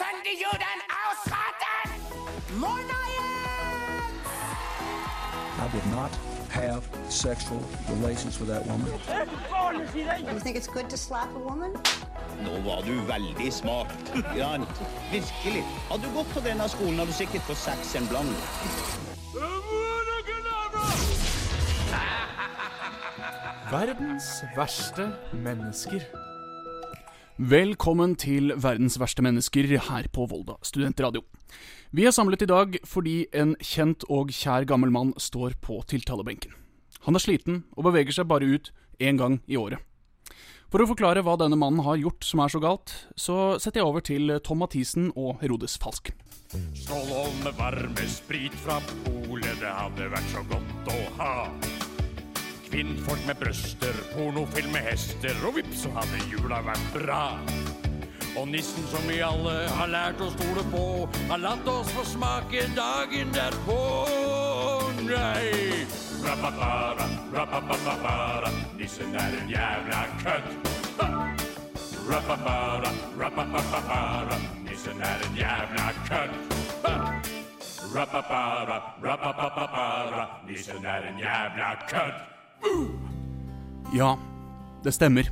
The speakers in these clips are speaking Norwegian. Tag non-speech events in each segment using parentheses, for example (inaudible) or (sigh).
sende Juden ausraten! I did not have sexual relations with that woman. You think it's good to slap a woman? Nå var du veldig smart. Jan. Virkelig. Hadde du gått på denne skolen, hadde du sikkert fått seks en blank. Verdens verste mennesker. Velkommen til Verdens verste mennesker her på Volda studentradio. Vi er samlet i dag fordi en kjent og kjær gammel mann står på tiltalebenken. Han er sliten og beveger seg bare ut én gang i året. For å forklare hva denne mannen har gjort som er så galt, så setter jeg over til Tom Mathisen og Herodes Falsk. Skål med varme sprit fra polet, det hadde vært så godt å ha. Kvinnfolk med brøster, pornofilm med hester, og vips, så hadde jula vært bra. Og nissen som vi alle har lært å stole på, har latt oss få smake dagen derpå. Nei! Rapapara, rapapapara, nissen er en jævla kødd. Rapapara, rapapapara, nissen er en jævla kødd. Rappapara, Rapapara, rapapapara, nissen er en jævla kødd. Ja, det stemmer.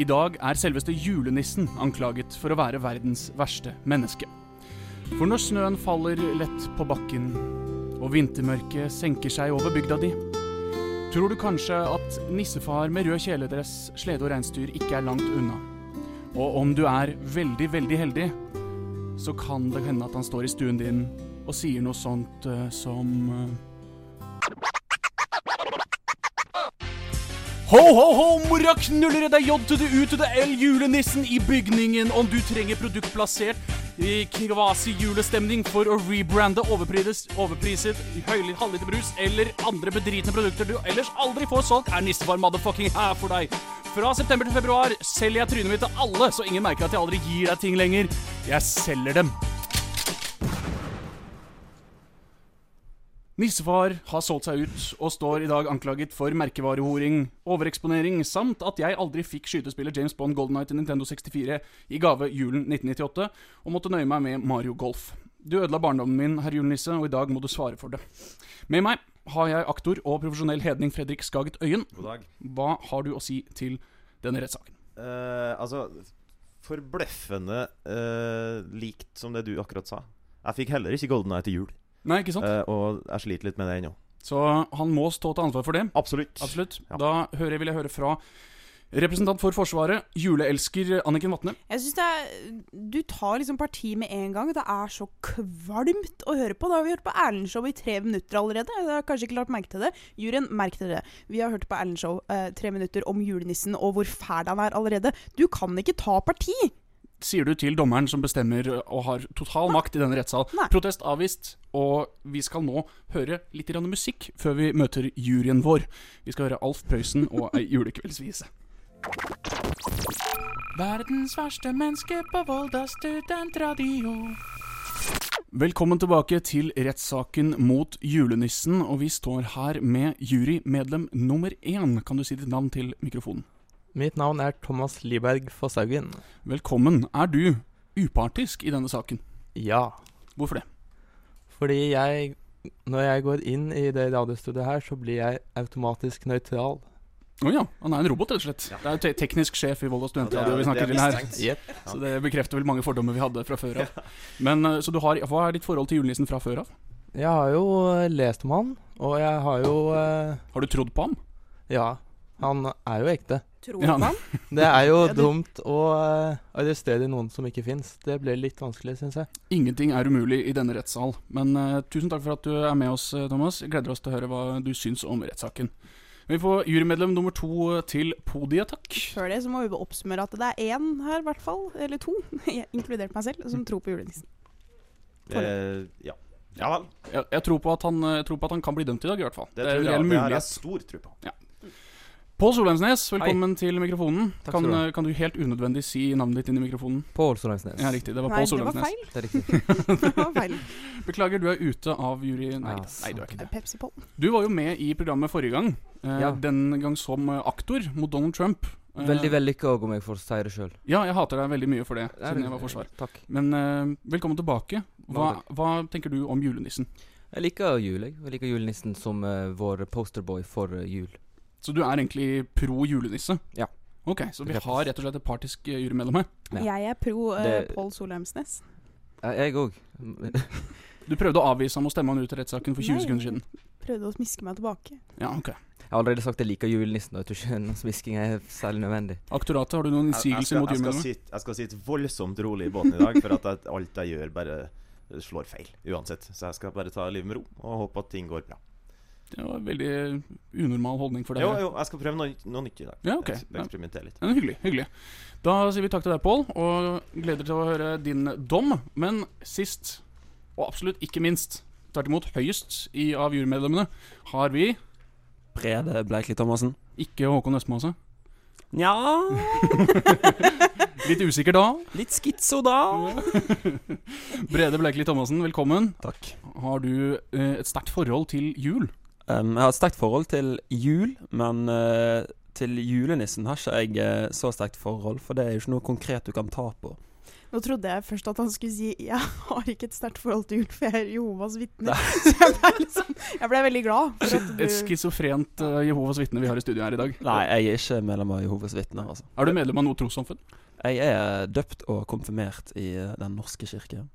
I dag er selveste julenissen anklaget for å være verdens verste menneske. For når snøen faller lett på bakken, og vintermørket senker seg over bygda di, tror du kanskje at nissefar med rød kjeledress, slede og reinsdyr ikke er langt unna. Og om du er veldig, veldig heldig, så kan det hende at han står i stuen din og sier noe sånt uh, som eh, Ho, ho, ho, moraknullere, det er J to the U to the L, julenissen i bygningen. Om du trenger produkt plassert i kvasi-julestemning for å rebrande overpriset, overpriset halvliter brus eller andre bedritne produkter du ellers aldri får solgt, er nissefar motherfucking her for deg. Fra september til februar selger jeg trynet mitt til alle, så ingen merker at jeg aldri gir deg ting lenger. Jeg selger dem. Nissefar har solgt seg ut og står i dag anklaget for merkevarehoring, overeksponering samt at jeg aldri fikk skytespillet James Bond Golden Night til Nintendo 64 i gave julen 1998 og måtte nøye meg med Mario Golf. Du ødela barndommen min, herr julenisse, og i dag må du svare for det. Med meg har jeg aktor og profesjonell hedning Fredrik Skaget Øyen. God dag. Hva har du å si til denne rettssaken? Uh, altså, forbløffende uh, likt som det du akkurat sa. Jeg fikk heller ikke Golden Eye til jul, Nei, ikke sant? eh, og jeg sliter litt med det ennå. Så han må stå til ansvar for det. Absolutt. Absolutt. Ja. Da hører, vil jeg høre fra representant for Forsvaret, juleelsker Anniken Vatne. Jeg synes det er, Du tar liksom parti med en gang. Det er så kvalmt å høre på. Da har vi hørt på Erlendshow i tre minutter allerede. Jeg har kanskje ikke lagt merke til det. Juryen, merk dere det. Vi har hørt på Erlendshow eh, tre minutter om julenissen og hvor fæl han er allerede. Du kan ikke ta parti! Sier du til dommeren som bestemmer og har total makt i denne rettssal. Nei. Protest avvist, og vi skal nå høre litt musikk før vi møter juryen vår. Vi skal høre Alf Prøysen og ei julekveldsvise. Verdens verste menneske på Volda studentradio. Velkommen tilbake til rettssaken mot julenissen, og vi står her med jurymedlem nummer én. Kan du si ditt navn til mikrofonen? Mitt navn er Thomas Liberg Fosshaugen. Velkommen. Er du upartisk i denne saken? Ja, Hvorfor det? fordi jeg Når jeg går inn i det radiostudioet her, så blir jeg automatisk nøytral. Å ja, han er en robot, rett og slett. Det er te teknisk sjef i Volda studentradio Ja, vi snakker det er til her. Yep. Så det bekrefter vel mange fordommer vi hadde fra før av. Men eh, Så du har Hva er ditt forhold til julenissen fra før av? Jeg har jo eh, lest om han, og jeg har jo eh, Har du trodd på ham? Ja, han er jo ekte. Tror Ja. på han. Det er jo Ja, det... dumt å uh, arrestere noen som ikke fins. Det ble litt vanskelig, syns jeg. Ingenting er umulig i denne rettssal. Men uh, tusen takk for at du er med oss, eh, Thomas. Jeg gleder oss til å høre hva du syns om rettssaken. Vi får jurymedlem nummer to til podiet, takk. Før det så må vi oppsummere at det er én her, i hvert fall, eller to, (laughs) inkludert meg selv, som tror på julenissen. Eh, ja. ja vel. Jeg, jeg, tror på at han, jeg tror på at han kan bli dømt i dag, i hvert fall. Det, Det, er en reell mulighet. det er stor tro på. Pål Solheimsnes, velkommen til mikrofonen. Takk Kan, du eh, kan du helt unødvendig si navnet ditt inn i mikrofonen? Pål Solheimsnes. Ja, riktig. Det var Pål det var Solheimsnes. feil. (laughs) Det var feil. Beklager, du er ute av jury... Nei, Ja, nei, du er ikke det. Pepsi Pol. Du var jo med i programmet forrige gang. Eh, Ja. Den gang som eh, aktor mot Donald Trump. Eh, Veldig vellykka òg, om jeg får si det sjøl. Ja, jeg hater deg veldig mye for det, siden jeg var forsvar. Takk. Men eh, velkommen tilbake. Hva, hva tenker du om julenissen? Jeg liker jul, jeg. Jeg liker julenissen som uh, vår posterboy for uh, jul. Så du er egentlig pro julenisse? Ja. Ok, så vi har rett og slett et partisk eh, jurymedlem her. Ja. Jeg er pro uh, Det- Pål Solheimsnes. Jeg òg. (laughs) Du prøvde å avvise ham og stemme han ut i rettssaken for 20 Nei. sekunder siden. Prøvde å smiske meg tilbake. Ja, ok. Jeg har allerede sagt jeg liker julenissen, og jeg tror ikke noen smisking er særlig nødvendig. Aktoratet, har du noen innsigelser mot mot jeg, jeg skal sitte voldsomt rolig i båten i dag, for at jeg, alt jeg gjør, bare slår feil. Uansett. Så jeg skal bare ta livet med ro og håpe at ting går bra. Det var en veldig unormal holdning for deg. Jo, jo, jeg skal prøve noe, noe nytt i dag. Ja, ok. Eksperimentere litt. Ja, hyggelig. hyggelig Da sier vi takk til deg, Pål, og gleder til å høre din dom. Men sist, og absolutt ikke minst, tvert imot høyest i av jurymedlemmene, har vi Brede Bleikli Thomassen. ikke Håkon Østmåse. Nja (laughs) Litt usikker da. Litt skitso da. (laughs) Brede Bleikli Thomassen, velkommen. Takk. Har du eh, et sterkt forhold til jul? Um, jeg har et sterkt forhold til jul, men uh, til julenissen har ikke jeg uh, så sterkt forhold, for det er jo ikke noe konkret du kan ta på. Nå trodde jeg først at han skulle si 'jeg har ikke et sterkt forhold til jul, for jeg er Jehovas vitne'. (laughs) Så jeg ble, liksom, jeg ble veldig glad. For at Et skizofrent schizofrent uh, Jehovas vitne vi har i studio her i dag. Nei, jeg er ikke medlem av Jehovas vitner, altså. Er du medlem av noe trossamfunn? Jeg er døpt og konfirmert i eh, Den norske kirke.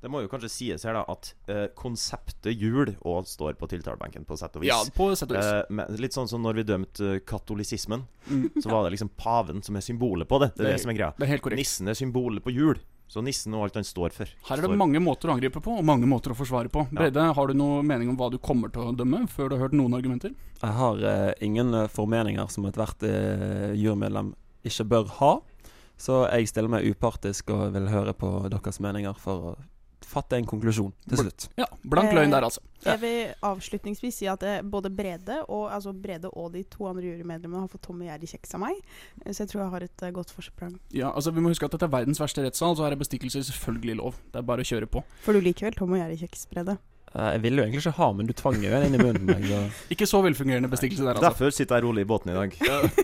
Det må jo kanskje sies her da at eh, konseptet jul òg står på tiltalebenken, på sett og vis. Ja, på sett og vis. Eh, men litt sånn som når vi dømte eh, katolisismen, Mm. så var det liksom paven som er symbolet på det. Det er det, Det som er greia. Det er helt korrekt. Nissen er symbolet på jul. Så nissen og alt han står for. Her er det står- mange måter å angripe på, og mange måter å forsvare på. Brede, har du noen mening om hva du kommer til å dømme, før du har hørt noen argumenter? Jeg har eh, ingen eh, formeninger som ethvert uh, jurymedlem ikke bør ha. Så jeg stiller meg upartisk og vil høre på deres meninger for å fatte en konklusjon til slutt. Ja, blank løgn der, altså. Jeg vil avslutningsvis si at eh, både Brede og, altså Brede og de to andre jurymedlemmene har fått Tom og Jerry kjeks av meg. Eh, Så jeg tror jeg har et eh, godt forsprang. Ja, altså Vi må huske at dette er verdens verste rettssal, så her er bestikkelse selvfølgelig lov. Det er bare å kjøre på. For du liker vel Tom og Jerry kjeks, Brede? Eh, jeg ville jo egentlig ikke ha, men du tvang jo en inn i munnen. meg, så- (laughs) Ikke så velfungerende bestikkelse der, altså. Derfor sitter jeg rolig i båten i dag.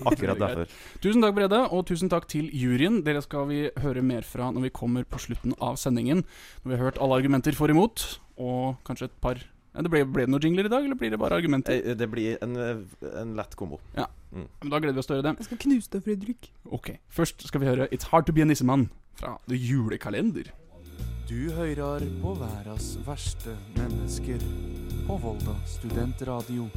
Akkurat derfor. Tusen takk, Brede, og tusen takk til juryen. Dere skal vi høre mer fra når vi kommer på slutten av sendingen. Når vi har hørt alle argumenter for og imot, og kanskje et par det ble, ble det noen jingler i dag, eller blir det bare argumenter? Eh, Det blir en, eh, en lett kombo. Ja, Mm. men Da gleder vi oss til å høre det. Jeg skal knuse deg, Fredrik. Ok, Først skal vi høre It's Hard To Be a Nissemann fra The Julekalender. Du hører på verdens verste mennesker på Volda studentradio.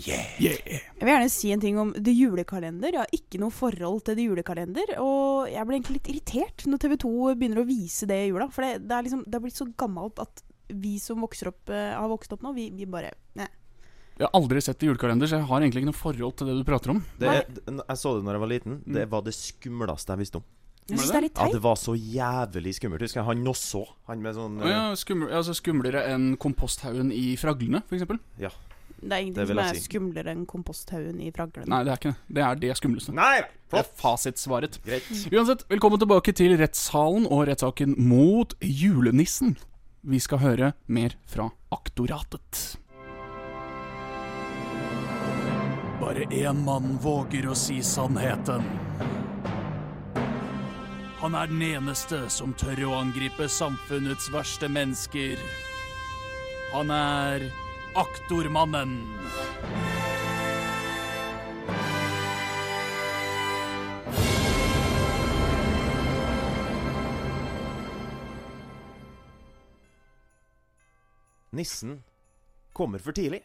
Yeah. Jeg vil gjerne si en ting om The Julekalender. Jeg har ikke noe forhold til The Julekalender. Og jeg ble egentlig litt irritert når TV 2 begynner å vise det i jula. For det, det, er liksom, det har blitt så gammelt at vi som vokser opp, eh, har vokst opp nå, vi, vi bare ne. Jeg har aldri sett The Julekalender, så jeg har egentlig ikke noe forhold til det du prater om. Det er, jeg så det når jeg var liten. Det var det skumleste jeg visste om. Jeg synes det er litt Ja, det var så jævlig skummelt. Husker jeg han Nosså. Han med sånn ja, skuml, altså skumlere enn komposthaugen i Fraglene, f.eks.? Ja. Det er ingenting Det som er si. skumlere enn komposthaugen i Fraglene. Nei, det er ikke det. Det er det skumleste. Nei, Det er fasitsvaret. Greit. Uansett, velkommen tilbake til rettssalen og rettssaken mot julenissen. Vi skal høre mer fra aktoratet. Bare én mann våger å si sannheten. Han er den eneste som tør å angripe samfunnets verste mennesker. Han er aktormannen. Nissen kommer for tidlig.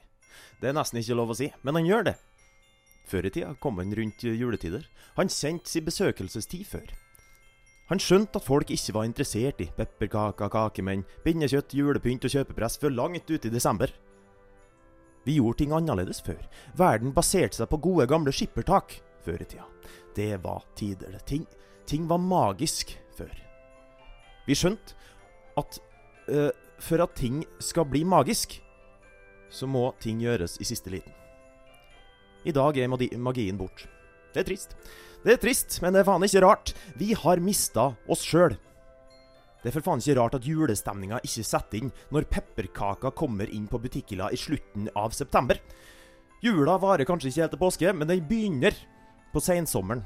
Det er nesten ikke lov å si, men han gjør det. Før i tida kom han rundt juletider. Han kjente sin besøkelsestid før. Han skjønte at folk ikke var interessert i pepperkaker, kakemenn, pinnekjøtt, julepynt og kjøpepress før langt ut i desember. Vi gjorde ting annerledes før. Verden baserte seg på gode, gamle skippertak før i tida. Det var tider. Ting, ting var magisk før. Vi skjønte at øh, for at ting skal bli magisk, så må ting gjøres i siste liten. I dag er magien bort. Det er trist. Det er trist, men det er faen ikke rart. Vi har mista oss sjøl. Det er for faen ikke rart at julestemninga ikke setter inn når pepperkaker kommer inn på butikkhylla i slutten av september. Jula varer kanskje ikke helt til påske, men den begynner På sensommeren.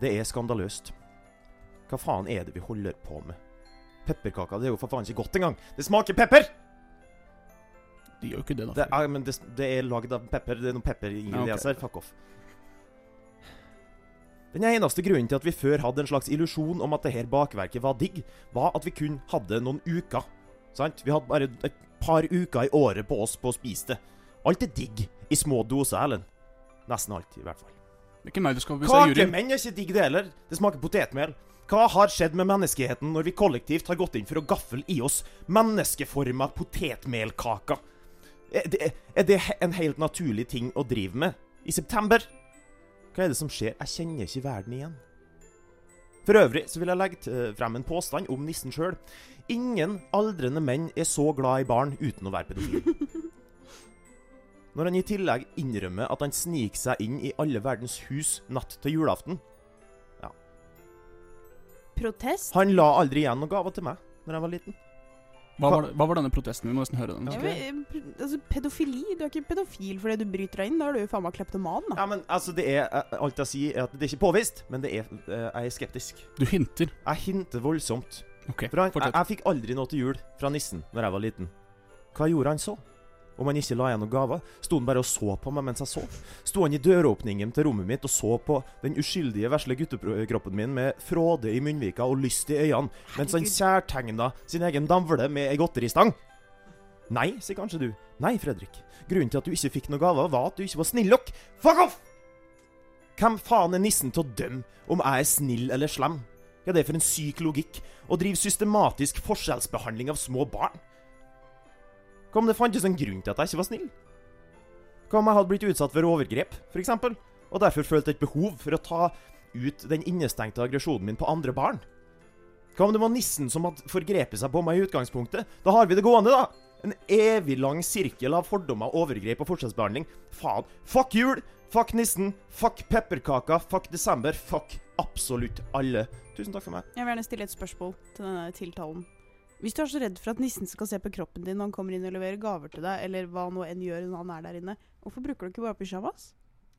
Det er skandaløst. Hva faen er det vi holder på med? Pepperkaker det er jo for faen ikke godt engang. Det smaker pepper! De gjør jo ikke det, da. Det er, men det, det er lagd av pepper. Det er noe pepperingredienser. Ja, ser. Fuck off. Den eneste grunnen til at vi før hadde en slags illusjon om at det her bakverket var digg, var at vi kun hadde noen uker. Sant? Vi hadde bare et par uker i året på oss på å spise det. Alt er digg i små doser, Erlend. Nesten alt, i hvert fall. Det er meg du skal overbevise, juryen. Kakemenn er ikke digg, det heller. Det smaker potetmel. Hva har skjedd med menneskeheten når vi kollektivt har gått inn for å gaffel i oss menneskeforma potetmelkaker? Er det, er det en helt naturlig ting å drive med i september? Hva er det som skjer? Jeg kjenner ikke verden igjen. For øvrig så vil jeg legge frem en påstand om nissen sjøl. Ingen aldrende menn er så glad i barn uten å være pedofil. Når han i tillegg innrømmer at han sniker seg inn i alle verdens hus natt til julaften. Ja. Protest? Han la aldri igjen noen gaver til meg når jeg var liten. Hva var, hva var denne protesten? Vi må nesten høre den. Ja, men, eh, altså, pedofili? Du er ikke pedofil fordi du bryter deg inn. Da er du jo faen meg kleptoman, da. Ja, men altså, det er eh, Alt jeg sier, er at det er ikke påvist, men det er, eh, jeg er skeptisk. Du hinter? Jeg hinter voldsomt. Okay, For han, jeg, jeg fikk aldri noe til jul fra nissen når jeg var liten. Hva gjorde han så? Om han ikke la igjen noen gaver? Sto han bare og så på meg mens jeg sov? Sto han i døråpningen til rommet mitt og så på den uskyldige vesle guttekroppen min med fråde i munnvika og lyst i øynene, mens han kjærtegna sin egen damvle med ei godteristang? Nei, sier kanskje du. Nei, Fredrik. Grunnen til at du ikke fikk noen gaver, var at du ikke var snill nok. Fuck off! Hvem faen er nissen til å dømme om jeg er snill eller slem? Hva er det for en syk logikk å drive systematisk forskjellsbehandling av små barn? Hva om det fantes en grunn til at jeg ikke var snill? Hva om jeg hadde blitt utsatt for overgrep, f.eks., og derfor følte et behov for å ta ut den innestengte aggresjonen min på andre barn? Hva om det var nissen som hadde forgrepet seg på meg i utgangspunktet? Da har vi det gående, da! En evig lang sirkel av fordommer, overgrep og forskjellsbehandling. Faen. Fuck jul! Fuck nissen! Fuck pepperkaker! Fuck desember! Fuck absolutt alle. Tusen takk for meg. Jeg vil gjerne stille et spørsmål til denne tiltalen. Hvis du er så redd for at nissen skal se på kroppen din når han kommer inn og leverer gaver til deg, eller hva nå enn gjør når han er der inne, hvorfor bruker du ikke bare pyjamas?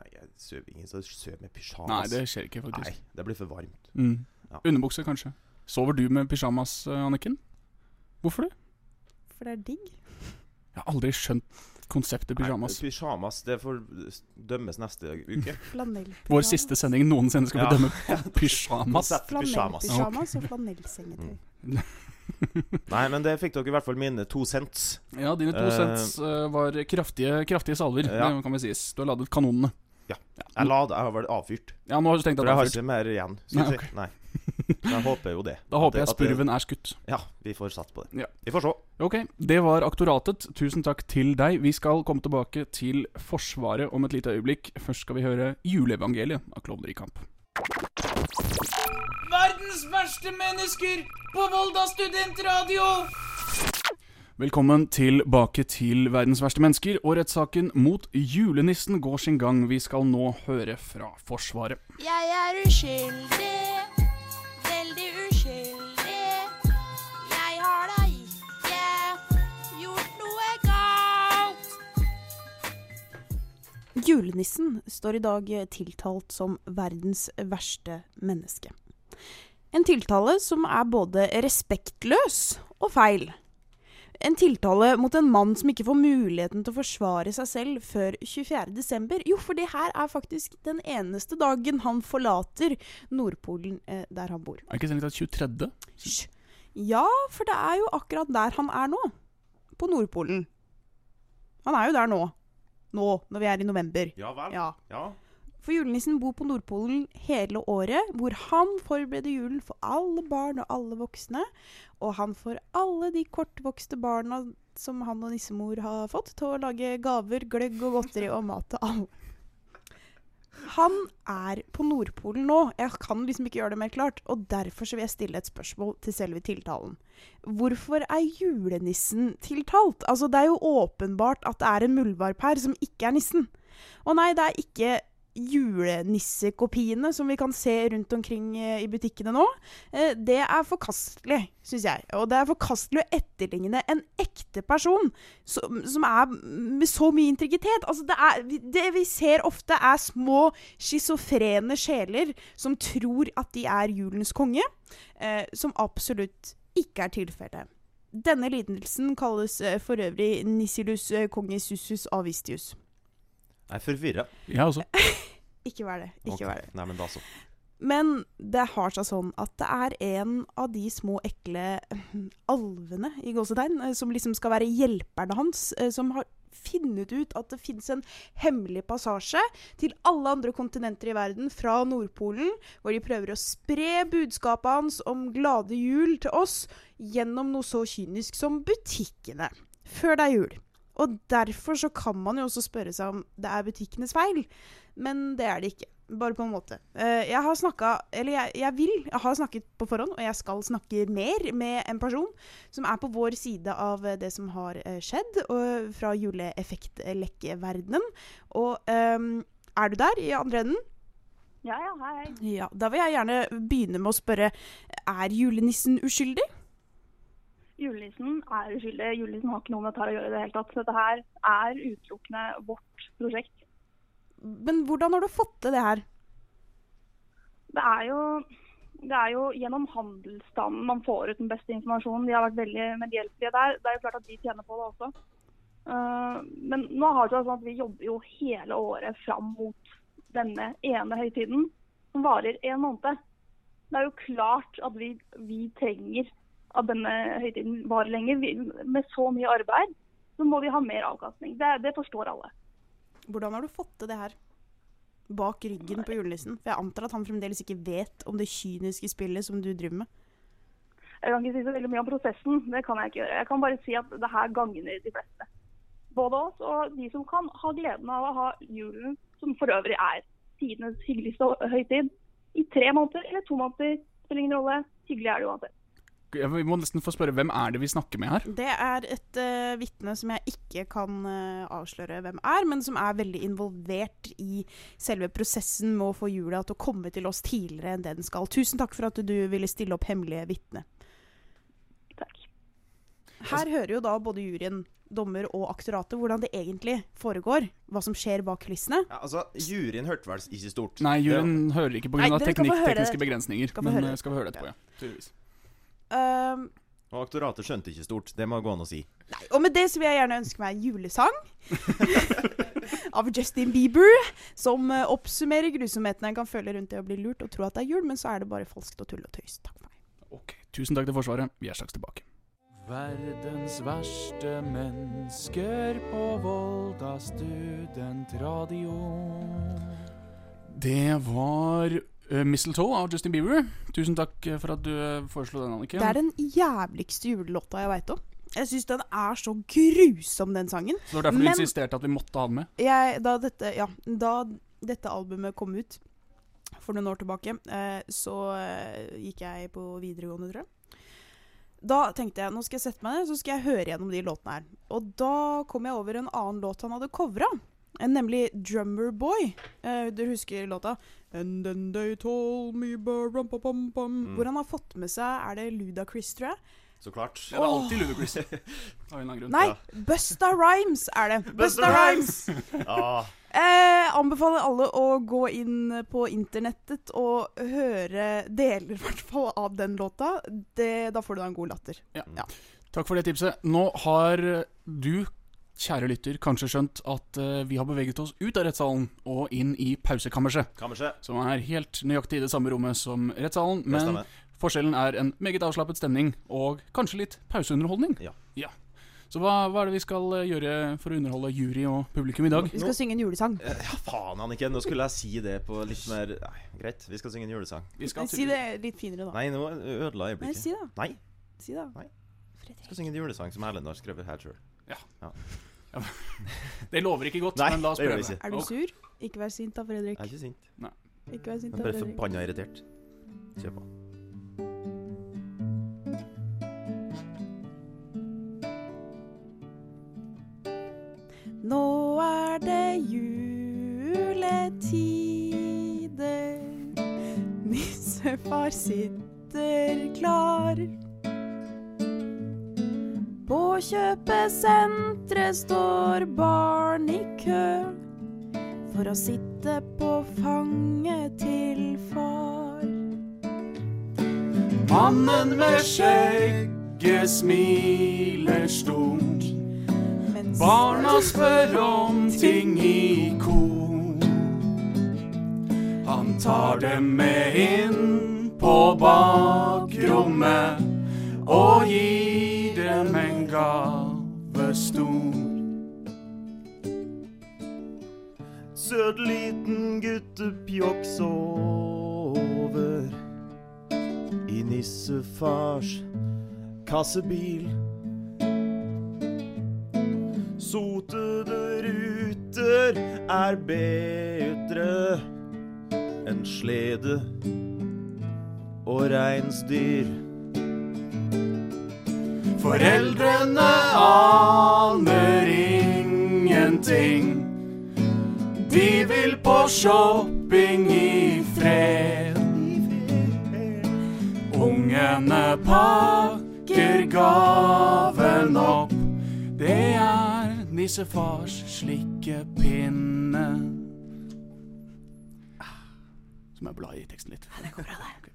Nei, jeg sover ingen som sover med pysjamas. Nei, det skjer ikke, faktisk. Nei, det blir for varmt. Mm. Ja. Underbukse, kanskje. Sover du med pysjamas, eh, Anniken? Hvorfor det? For det er digg. Jeg har aldri skjønt konseptet pyjamas. Nei, pyjamas det får dømmes neste uke. (laughs) Flanell. Vår siste sending noensinne skal vi Ja. pysjamas. Pyjamas. Flanellpyjamas og flanellsengetøy. (laughs) Nei, men det fikk dere i hvert fall mine to cents. Ja, dine to uh, cents eh, var kraftige, kraftige salver, Ja. det kan vi sies. Du har ladet kanonene. Ja. Jeg la det, jeg har vel avfyrt. Ja, nå har du tenkt For at jeg har ikke mer igjen. Nei, Nei, (laughs) Men Jeg håper jo det. Da håper det- jeg det- spurven er skutt. Ja, vi får satse på det. Ja. Vi får se. Ok, det var aktoratet. Tusen takk til deg. Vi skal komme tilbake til Forsvaret om et lite øyeblikk. Først skal vi høre juleevangeliet av Klovner i kamp. Verdens verste mennesker på Volda studentradio! Velkommen tilbake til Verdens verste mennesker, og rettssaken mot julenissen går sin gang. Vi skal nå høre fra Forsvaret. Jeg er uskyldig, Julenissen står i dag tiltalt som verdens verste menneske. En tiltale som er både respektløs og feil. En tiltale mot en mann som ikke får muligheten til å forsvare seg selv før 24.12. Jo, for det her er faktisk den eneste dagen han forlater Nordpolen, eh, der han bor. Er det ikke strengt tatt 23.? Hysj. Ja, for det er jo akkurat der han er nå. På Nordpolen. Han er jo der nå. Nå, når vi er i november. Ja vel. Ja. Ja. For julenissen bor på Nordpolen hele året, hvor han forbereder julen for alle barn og alle voksne. Og han får alle de kortvokste barna som han og nissemor har fått, til å lage gaver, gløgg og godteri og mat til alle. Han er på Nordpolen nå. Jeg kan liksom ikke gjøre det mer klart. Og derfor vil jeg stille et spørsmål til selve tiltalen. Hvorfor er julenissen tiltalt? Altså, det er jo åpenbart at det er en muldvarp her som ikke er nissen. Og nei, det er ikke julenissekopiene som vi kan se rundt omkring eh, i butikkene nå, eh, det er forkastelig, syns jeg. Og det er forkastelig å etterligne en ekte person som, som er med så mye integritet. Altså, det, er, det vi ser ofte, er små schizofrene sjeler som tror at de er julens konge, eh, som absolutt ikke er tilfellet. Denne lidelsen kalles for øvrig Nissilus eh, congisussus avistius. Jeg er forvirra. Jeg også. (laughs) Ikke vær det. Ikke okay. vær det. Nei, men da så. Men det har seg sånn at det er en av de små ekle eh, alvene i gåsetegn, eh, som liksom skal være hjelperne hans, eh, som har funnet ut at det finnes en hemmelig passasje til alle andre kontinenter i verden fra Nordpolen, hvor de prøver å spre budskapet hans om glade jul til oss gjennom noe så kynisk som butikkene. Før det er jul. Og derfor så kan man jo også spørre seg om det er butikkenes feil, men det er det ikke. Bare på en måte. Eh, jeg har snakka Eller jeg, jeg vil, jeg har snakket på forhånd, og jeg skal snakke mer med en person som er på vår side av eh, det som har eh, skjedd, og, fra juleeffektlekkeverdenen. Og um, er du der, i andre enden? Ja, ja, hei. Ja, Da vil jeg gjerne begynne med å spørre Er julenissen uskyldig? Julenissen er uskyldig. Julenissen har ikke noe med dette å gjøre i det hele tatt. Dette her er utelukkende vårt prosjekt. Men hvordan har du fått til det her? Det er jo, det er jo gjennom handelsstanden man får ut den beste informasjonen. De har vært veldig medhjelpelige der. Det er jo klart at de tjener på det også. Eh, men nå har det sånn at vi jobber jo hele året fram mot denne ene høytiden, som varer en måned. Det er jo klart at vi, vi trenger at denne høytiden varer lenger. Med så mye arbeid så må vi ha mer avkastning. Det, det forstår alle. Hvordan har du fått til det her? Bak ryggen på julenissen? For jeg antar at han fremdeles ikke vet om det kyniske spillet som du driver med. Jeg kan ikke si så veldig mye om prosessen. Det kan jeg ikke gjøre. Jeg kan bare si at det her gagner de fleste. Både oss og de som kan ha gleden av å ha julen, som for øvrig er tidenes hyggeligste høytid, i tre måneder eller to måneder. Spiller ingen rolle. Hyggelig er det uansett. Jeg- Vi må nesten få spørre hvem er det vi snakker med her? Det er et uh, vitne som jeg ikke kan uh, avsløre hvem er, men som er veldig involvert i selve prosessen med å få jula til å komme til oss tidligere enn det den skal. Tusen takk for at du ville stille opp hemmelige vitne. Her hører jo da både juryen, dommer og aktoratet hvordan det egentlig foregår. Hva som skjer bak kulissene. Ja, altså, Juryen hørte vel ikke stort. Nei, juryen juryen hører ikke pga. teknikk, tekniske begrensninger. Skal Men eh, skal vi høre det etterpå, ja. Tydeligvis. Um, Og aktoratet skjønte ikke stort. Det må gå an å si. Og med det så vil jeg gjerne ønske meg en julesang (laughs) av Justin Bieber, som eh, oppsummerer grusomhetene en kan føle rundt det å bli lurt og tro at det er jul, men så er det bare falskt og tull og tøys. Takk for meg. Tusen takk til Forsvaret. Vi er straks tilbake. Verdens verste mennesker på Volda studentradio. Det var Mistletoe av Justin Bieber. Tusen takk eh, for at du eh, foreslo den, Anniken. Det er den jævligste julelåta jeg veit om. Jeg syns den er så grusom, den sangen. Så det var derfor du insisterte at vi måtte ha den med? jeg, da, dette, ja, da dette albumet kom ut for noen år tilbake, eh, så eh, gikk jeg på videregående, tror jeg. Da tenkte jeg nå skal jeg sette meg ned så skal jeg høre gjennom de låtene her. Og da kom jeg over en annen låt han hadde covra. Nemlig 'Drummer Boy'. Eh, du husker låta? And then they told me bum, bum, bum, bum. Hvor han har fått med seg Er det Ludacris, tror jeg? Så klart. Ja, det er alltid Ludacris. (laughs) Nei, Busta Rhymes er det. Busta Busta Rhymes! Ja. (laughs) (laughs) Eh, anbefaler alle å gå inn på internettet og høre deler i hvert fall av den låta. Det, da får du da en god latter. Ja. Takk for det tipset. Nå har du, kjære lytter, kanskje skjønt at uh, vi har beveget oss ut av rettssalen og inn i pausekammerset. Kammerset. Som er helt nøyaktig i det samme rommet som rettssalen. Det Men stemmer. forskjellen er en meget avslappet stemning og kanskje litt pauseunderholdning. Ja. Så hva, hva er det vi skal eh, gjøre for å underholde jury og publikum i dag? Vi skal synge en julesang. Ja, faen, Anniken. Nå skulle jeg si det på litt mer Nei, Greit, vi skal synge en julesang. Vi skal Si det litt finere, da. Nei, nå ødela Nei, øyeblikket. si det. Nei. Si det. Nei. Vi skal synge en julesang som Erlend har skrevet her sjøl. Ja. ja. (laughs) det lover ikke godt, Nei, men la oss prøve. Er du sur? Ikke vær sint da, Fredrik. Jeg er ikke sint. Nei. Ikke vær sint da, Fredrik. Jeg er bare forbanna irritert. Kjør på. Nå er det juletider. Nissefar sitter klar. På kjøpesenteret står barn i kø for å sitte på fanget til far. Mannen med skjegget smiler stort. Barna (laughs) spør om ting i kor. Han tar dem med inn på bakrommet og gir dem en gave stor. Søt liten guttepjokk sover i nissefars kassebil. Sotede ruter er bedre enn slede og reinsdyr. Foreldrene aner ingenting. De vil på shopping i fred. Ungene pakker gaven opp. Det er nissefars slikkepinne. Så må jeg bla i teksten litt. Det går bra, det.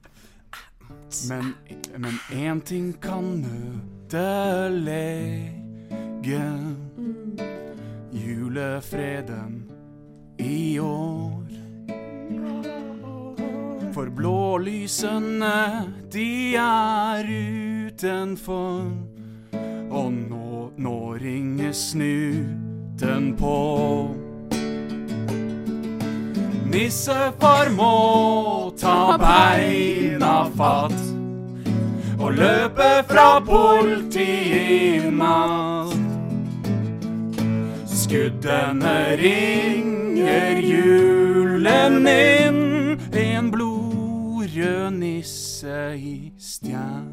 Men, men én ting kan ødelegge julefreden i år. For blålysene, de er utenfor. Og nå, nå ringer snuten på. Nissefar må ta beina fatt og løpe fra politiet i. Skuddene ringer julen inn, en blodrød nisse i stjerneskinn.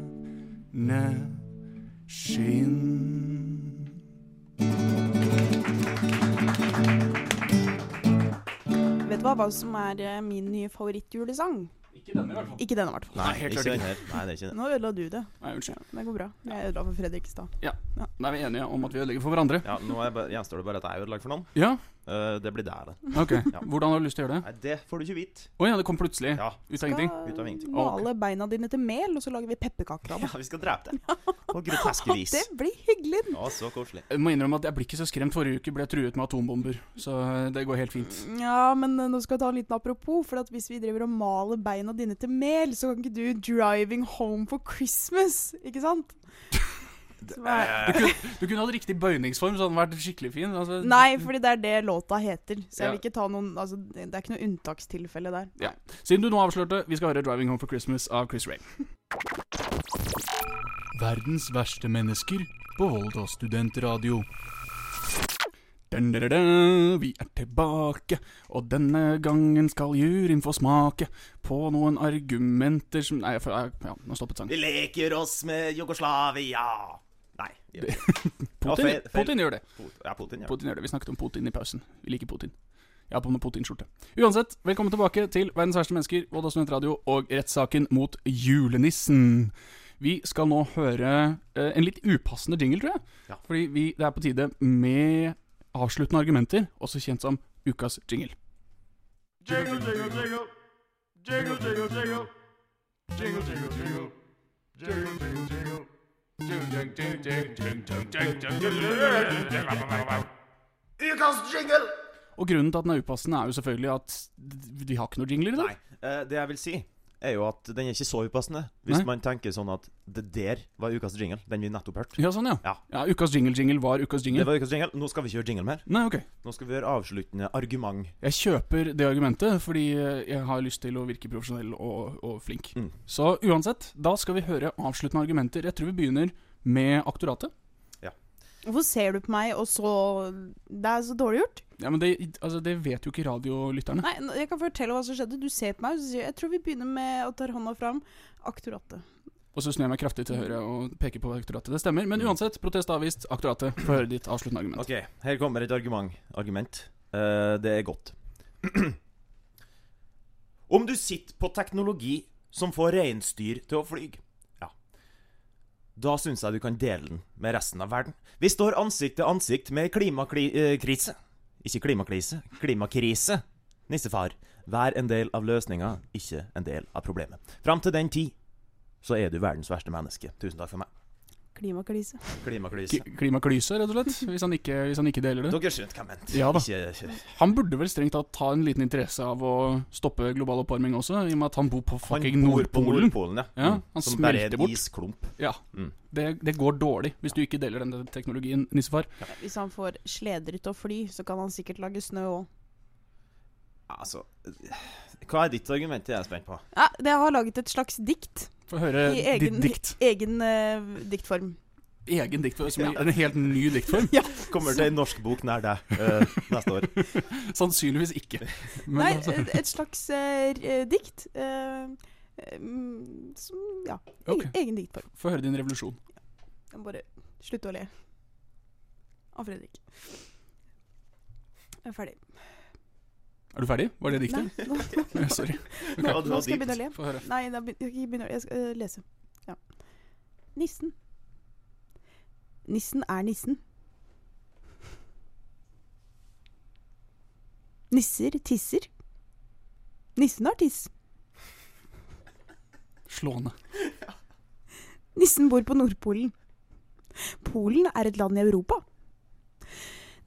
Vet du hva, hva som er eh, min nye favorittjulesang? Ikke denne, i hvert fall. Ikke denne, i hvert fall. Nei, helt ikke klart ikke. Nei, det er ikke det. Nå ødela du det. Nei, unnskyld. Det går bra. Jeg ødela for Fredrik i stad. Ja. Da er vi enige om at vi ødelegger for hverandre. Ja, nå gjenstår det bare at jeg ødelegger for noen. Ja. Uh, det blir der, det. Ok. Hvordan har du lyst til å gjøre det? Nei, det får du ikke vite. Å ja, det kom plutselig. Ja. Ut av ingenting. Ut av ingenting. Male beina dine til mel, og så lager vi pepperkaker av det. Ja, vi skal drepe det. (laughs) På grotesk vis. Det blir hyggelig. Å, så koselig. Jeg må innrømme at jeg blir ikke så skremt. Forrige uke ble jeg truet med atombomber, så eh, det går helt fint. Ja, men eh, nå skal jeg ta en liten apropos. For at hvis vi driver og maler beina dine til mel, så kan ikke du 'driving home for Christmas', ikke sant? (laughs) Du kunne, du kunne hatt riktig bøyningsform, så hadde den vært skikkelig fin. Altså, Nei, fordi det er det låta heter. Så jeg Ja. vil ikke ta noen altså, Det er ikke noe unntakstilfelle der. Ja. Siden du nå avslørte, vi skal høre 'Driving Home for Christmas' av Chris Ray. Verdens verste mennesker på Volda studentradio. Vi er tilbake, og denne gangen skal juryen få smake på noen argumenter som Nei, får- ja, nå stoppet sangen. Vi leker oss med Jugoslavia. Nei. gjør. (laughs) Putin, Ja. Putin gjør det. Ja, Putin ja. Putin gjør det. Vi snakket om Putin i pausen. Vi liker Putin. Jeg har på meg Putin-skjorte. Uansett, velkommen tilbake til Verdens verste mennesker, Volda studentradio og rettssaken mot julenissen. Vi skal nå høre eh, en litt upassende jingle, tror jeg. Ja. Fordi vi, det er på tide med avsluttende argumenter, også kjent som ukas jingle. Jingle, jingle, jingle. Jingle, jingle, jingle. Jingle, jingle, jingle. Jingle, jingle, jingle. Jingle, jingle, jingle, jingle, jingle, jingle, jingle. Ukas jingle! Og grunnen til at den er upassende, er jo selvfølgelig at vi har ikke noe jingler i dag. Nei. Eh, det jeg vil si, er jo at den er ikke så upassende. Hvis Nei. man tenker sånn at det der var ukas jingle, den vi nettopp hørte. Ja, sånn, ja. ja. Ukas jingle-jingle var ukas jingle. Det var ukas jingle. Nå skal vi ikke gjøre jingle mer. Nei, ok. Nå skal vi gjøre avsluttende argument. Jeg kjøper det argumentet fordi jeg har lyst til å virke profesjonell og, og flink. Mm. Så uansett, da skal vi høre avsluttende argumenter. Jeg tror vi begynner med aktoratet. Hvorfor ser du på meg, og så Det er så dårlig gjort. Ja, men det, altså, det vet jo ikke radiolytterne. Nei, jeg kan fortelle hva som skjedde. Du ser på meg, og sier jeg tror vi begynner med å ta hånda fram. Aktoratet. Og så snur jeg meg kraftig til høyre og peker på aktoratet. Det stemmer. Men uansett, protest avvist. Aktoratet, få høre ditt avsluttende argument. Ok, her kommer et argument. argument. Uh, det er godt. (clears throat) Om du sitter på teknologi som får reinsdyr til å fly. Da syns jeg du kan dele den med resten av verden. Vi står ansikt til ansikt med klimakrise. Ikke klimakrise, klimakrise. Nissefar, vær en del av løsninga, ikke en del av problemet. Fram til den tid så er du verdens verste menneske. Tusen takk for meg. Klimaklise. Klimaklyse. Klimaklyse, rett og slett. (laughs) Hvis han ikke, hvis han ikke deler det. Dere skjønte hva jeg mente. Ja. Han burde vel strengt tatt ha en liten interesse av å stoppe global oppvarming også, i og med at han bor på fucking bor på Nordpolen. Nordpolen, ja. ja Mm. han Som bare er en isklump. Ja. Mm. Det, det går dårlig hvis du ikke deler den teknologien, nissefar. Hvis han får sleder ut og fly, så kan han sikkert lage snø òg. Altså Hva er ditt argument? Det er jeg spent på. Ja, det har laget et slags dikt. Få høre I ditt egen, dikt. egen uh, diktform. Egen diktform, som ja. en helt ny diktform. (laughs) Ja. Kommer til en norsk bok nær deg uh, neste år. (laughs) Sannsynligvis ikke. Men Nei, altså- et, slags uh, dikt. eh, eh, mm, som Ja, egen, Ok. egen diktform. Få høre din revolusjon. Jeg må bare slutte å le av Fredrik. Jeg er ferdig. Er du ferdig? Var det diktet? Nei, (laughs) nå- Sorry. (laughs) Okay. Nå, nå skal jeg begynne å le. Få høre. Nei, da jeg skal ikke begynne å Jeg skal uh, lese. Ja. Nissen. Nissen er nissen. Nisser tisser. Nissen har tiss. Slående. Nissen bor på Nordpolen. Polen er et land i Europa.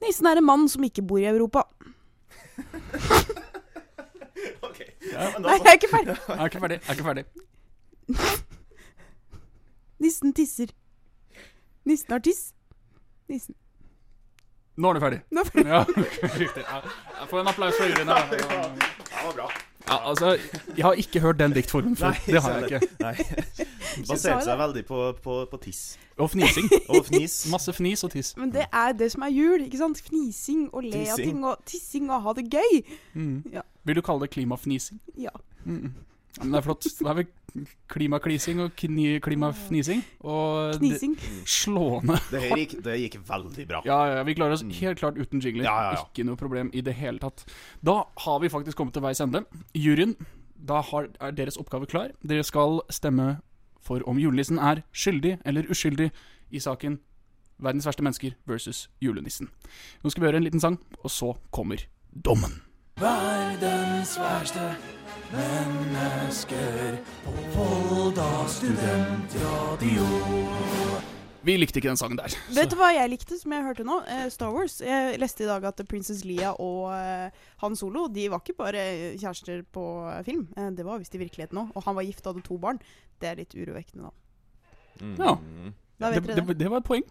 Nissen er en mann som ikke bor i Europa. (laughs) Ja, da- Nei, jeg er ikke ferdig. (laughs) Jeg er ikke ferdig. Jeg er ikke ferdig. Nissen tisser. Nissen har tiss. Nissen. Nå er du ferdig. Nå er ferdig. Ja, (laughs) riktig. Jeg får en applaus for her. Det var bra. Ja, altså, jeg har ikke hørt den diktformen før. Nei, det har jeg ikke. Nei. Baserte seg veldig på, på, på tiss. Og fnising. (laughs) Og fnis. Masse fnis og tiss. Men det er det som er jul. ikke sant? Fnising og le av ting og tissing og ha det gøy. Mm. Ja. Vil du kalle det klimafnising? Ja. Mm. Ja, men det er flott. Da er vi klimaklising og kni, klimafnising. Og Knising. slående. Det gikk, det gikk veldig bra. Ja, ja, vi klarer oss helt klart uten jingler. Ja, ja, ja. Ikke noe problem i det hele tatt. Da har vi faktisk kommet til veis ende. Juryen, da har, er deres oppgave klar. Dere skal stemme for om julenissen er skyldig eller uskyldig i saken Verdens verste mennesker versus julenissen. Nå skal vi høre en liten sang, og så kommer dommen. Verdens verste mennesker på Volda studentradio. Vi likte ikke den sangen der. Vet du hva jeg likte, som jeg hørte nå? Eh, Star Wars. Jeg leste i dag at Princess Leia og eh, Han Solo De var ikke bare kjærester på eh, film. Eh, det var visst i virkeligheten òg. Og han var gift og hadde to barn. Det er litt urovekkende, da. Ja. Da vet det, dere det. det, det var et poeng.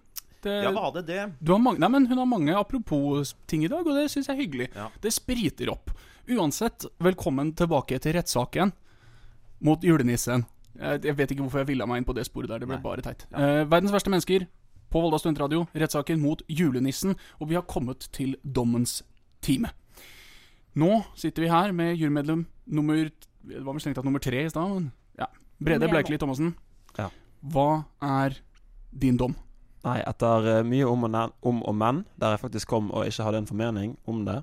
Det, Ja, var det det? Du har mange, nei, men hun har mange apropos-ting i dag, og det syns jeg er hyggelig. Det spriter opp. Uansett, velkommen tilbake til rettssaken mot julenissen. Jeg, jeg vet ikke hvorfor jeg villa meg inn på det sporet der. Det ble bare teit. Eh, verdens verste mennesker på Volda Stuntradio, Rettssaken mot julenissen. Og vi har kommet til dommens time. Nå sitter vi her med jurymedlem nummer Det var vel strengt tatt nummer tre i stad. men Ja. Brede. Bleikli Thomassen. Ja. Hva er din dom? Nei, etter eh, mye om og, om og men, der jeg faktisk kom og ikke hadde en formening om det,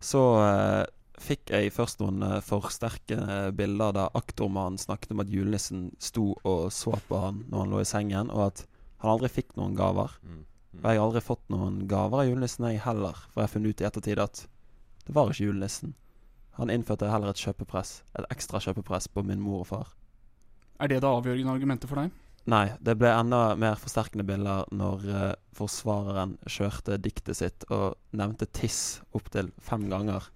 så eh, fikk jeg først noen eh, sterke bilder da aktormannen snakket om at julenissen sto og så på han når han lå i sengen, og at han aldri fikk noen gaver. Og jeg har aldri fått noen gaver av julenissen, jeg heller, for jeg har funnet ut i ettertid at det var ikke julenissen. Han innførte heller et kjøpepress, et ekstra kjøpepress på min mor og far. Er det det avgjørende argumentet for deg? Nei, det ble enda mer forsterkende bilder når uh, forsvareren kjørte diktet sitt og nevnte tiss opptil fem ganger.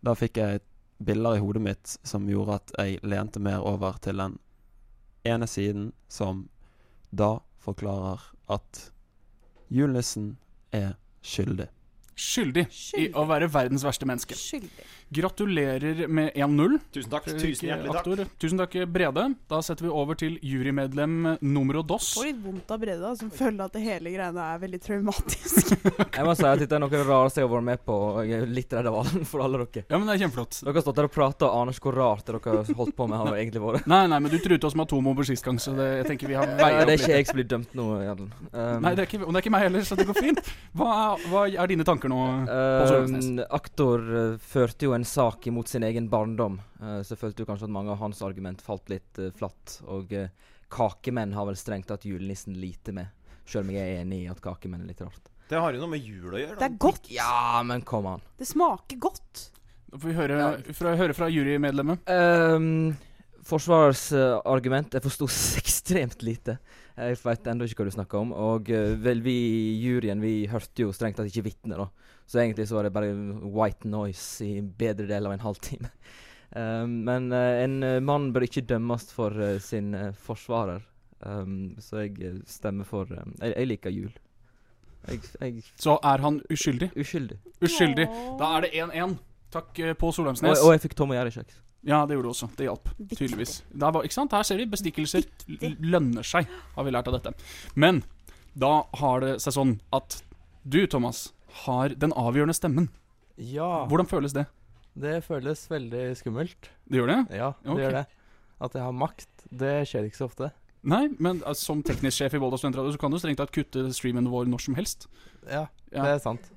Da fikk jeg bilder i hodet mitt som gjorde at jeg lente mer over til den ene siden som da forklarer at julenissen er skyldig. Skyldig, i å være verdens verste menneske. Skyldig. Gratulerer med 1-0. Tusen takk. Tusen hjertelig takk. aktor. Tusen takk, Brede. Da setter vi over til jurymedlem numero dos. Får litt vondt av Brede, som føler at det hele greiene er veldig traumatisk. (laughs) Jeg må si at dette er noe av det rareste jeg har vært med på, og jeg er litt redd av alle, for alle dere. Ja, men det er kjempeflott. Dere har stått der og prata og aner ikke hvor rart det dere har holdt på med, har egentlig vært. Nei, nei, men du truet oss med atombomber sist gang, så det, jeg tenker vi har veia det er ikke jeg som blir dømt nå, Jadlen. Um, Nei, det er ikke, og det er ikke meg heller, så det går fint. Hva er, hva er dine tanker tenker nå? Pål Solveisnes? Eh, aktor eh, førte jo en sak imot sin egen barndom, eh, så følte jo kanskje at mange av hans argument falt litt eh, flatt. Og eh, kakemenn har vel strengt tatt julenissen lite med, sjøl om jeg er enig i at kakemenn er litt rart. Det har jo noe med jul å gjøre. Det er godt. Ja, men kom an. Det smaker godt. Da får vi høre fra, høre fra jurymedlemmet. Um, Forsvarets uh, argument Jeg forsto (laughs) ekstremt lite. Jeg veit ennå ikke hva du snakker om. Og eh, vel, vi i juryen vi hørte jo strengt tatt ikke vitner, da. Så egentlig så var det bare white noise i bedre del av en halvtime. Um, (laughs) men eh, en eh, mann bør ikke dømmes for eh, sin eh, forsvarer. Um, så jeg eh, stemmer for eh, jeg, jeg liker jul. Jeg, jeg Så er han uskyldig? Uskyldig. Uskyldig. Da er det 1-1. Takk, Pål Solheimsnes. Og, og jeg fikk Tom og Jerry-kjeks. Ja, det gjorde du også. Det hjalp. Tydeligvis. Der, var, ikke sant? Her ser vi bestikkelser lønner seg, har vi lært av dette. Men da har det seg sånn at du, Thomas, har den avgjørende stemmen. Ja. Hvordan føles det? Det føles veldig skummelt. Det gjør det? Ja, det okay. gjør det. At jeg har makt, det skjer ikke så ofte. Nei, men altså, som teknisk sjef i Volda studentradio så kan du strengt tatt kutte streamen vår når som helst. Ja, Ja. det er sant.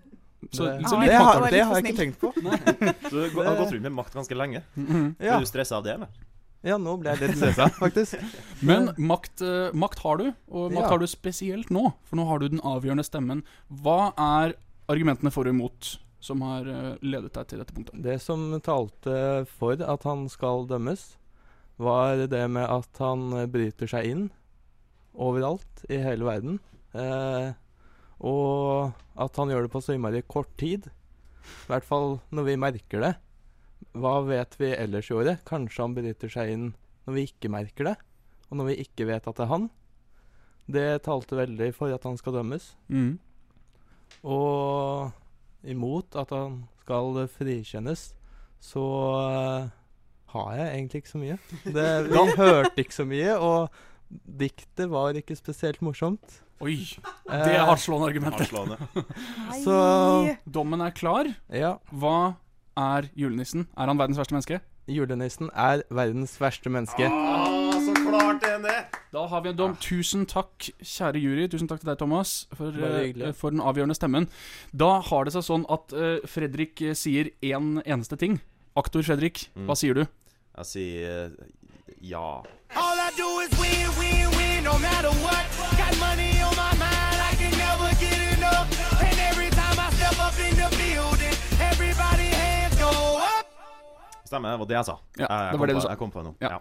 Så, Det- så det, har, det har jeg ikke tenkt på. Du har gått rundt med makt ganske lenge. Mhm. Ja. Er du stressa av det, eller? Ja, nå ble jeg litt (laughs) stressa, faktisk. Men makt, eh, makt har du, og makt Ja. har du spesielt nå. For nå har du den avgjørende stemmen. Hva er argumentene for og imot som har eh, ledet deg til dette punktet? Det som talte for at han skal dømmes, var det med at han bryter seg inn overalt i hele verden. Eh, og at han gjør det på så innmari kort tid. I hvert fall når vi merker det. Hva vet vi ellers i året? Kanskje han bryter seg inn når vi ikke merker det, og når vi ikke vet at det er han. Det talte veldig for at han skal dømmes. Mm. Og imot at han skal frikjennes, så uh, har jeg egentlig ikke så mye. Det, vi hørte ikke så mye, og diktet var ikke spesielt morsomt. Oi, det er hardtslående argumenter. Så Dommen er klar. Ja. Hva er julenissen? Er han verdens verste menneske? Julenissen er verdens verste menneske. Ah, så klart det er det! Da har vi en dom. Tusen takk, kjære jury. Tusen takk til deg, Thomas, for, eh, for den avgjørende stemmen. Da har det seg sånn at uh, Fredrik eh, sier én en eneste ting. Aktor Fredrik, Mm. hva sier du? Jeg sier eh, ja. All I do is win, win, win, no matter what. Got money Stemmer, det var det jeg sa. Ja, jeg, det var det du på, sa. jeg kom på noe. Ja. Ja.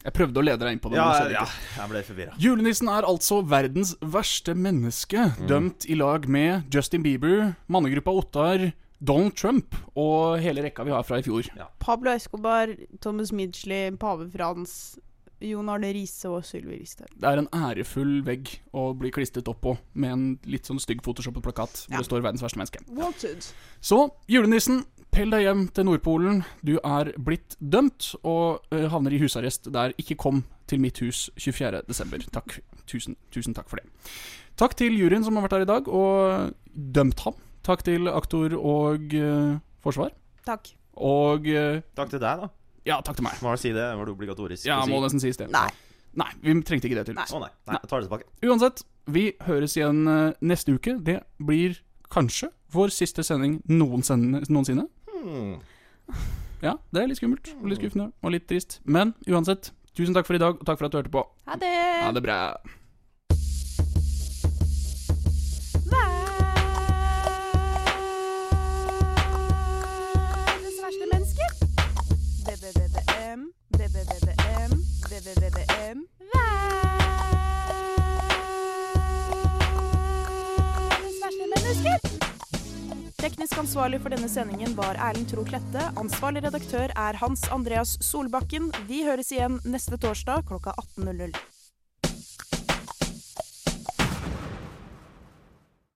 Jeg prøvde å lede deg inn på det. Ja, men ja, jeg ble forvirra. Julenissen er altså verdens verste menneske, Mm. dømt i lag med Justin Bieber, mannegruppa Ottar, Donald Trump og hele rekka vi har fra i fjor. Pablo Escobar, Thomas Midgley, Pave Frans, Jon Arne Riise og Sylvi Listhaug. Det er en ærefull vegg å bli klistret opp på med en litt sånn stygg photoshoppet plakat hvor Ja. det står 'verdens verste menneske'. Wanted. Så julenissen, pell deg hjem til Nordpolen. Du er blitt dømt og eh, havner i husarrest der. Ikke kom til mitt hus 24.12. Takk. Tusen, tusen takk for det. Takk til juryen som har vært her i dag og dømt ham. Takk til aktor og uh, forsvar. Takk. Og uh, Takk til deg, da. Ja, takk til meg. Må si det? Var det obligatorisk Ja, å si? må nesten sies det. Nei. Nei, vi trengte ikke det, tydeligvis. Å nei. nei. Jeg tar det tilbake. Uansett, vi høres igjen neste uke. Det blir kanskje vår siste sending noensinne. Hmm. Ja, det er litt skummelt og litt skuffende og litt trist. Men uansett, tusen takk for i dag, og takk for at du hørte på. Ha det. Ha det bra. Verdens verste menneske. VVVVM, VVVVM, VVVVM. Verdens verste menneske. Teknisk ansvarlig for denne sendingen var Erlend Tro Klette. Ansvarlig redaktør er Hans Andreas Solbakken. Vi høres igjen neste torsdag klokka 18.00.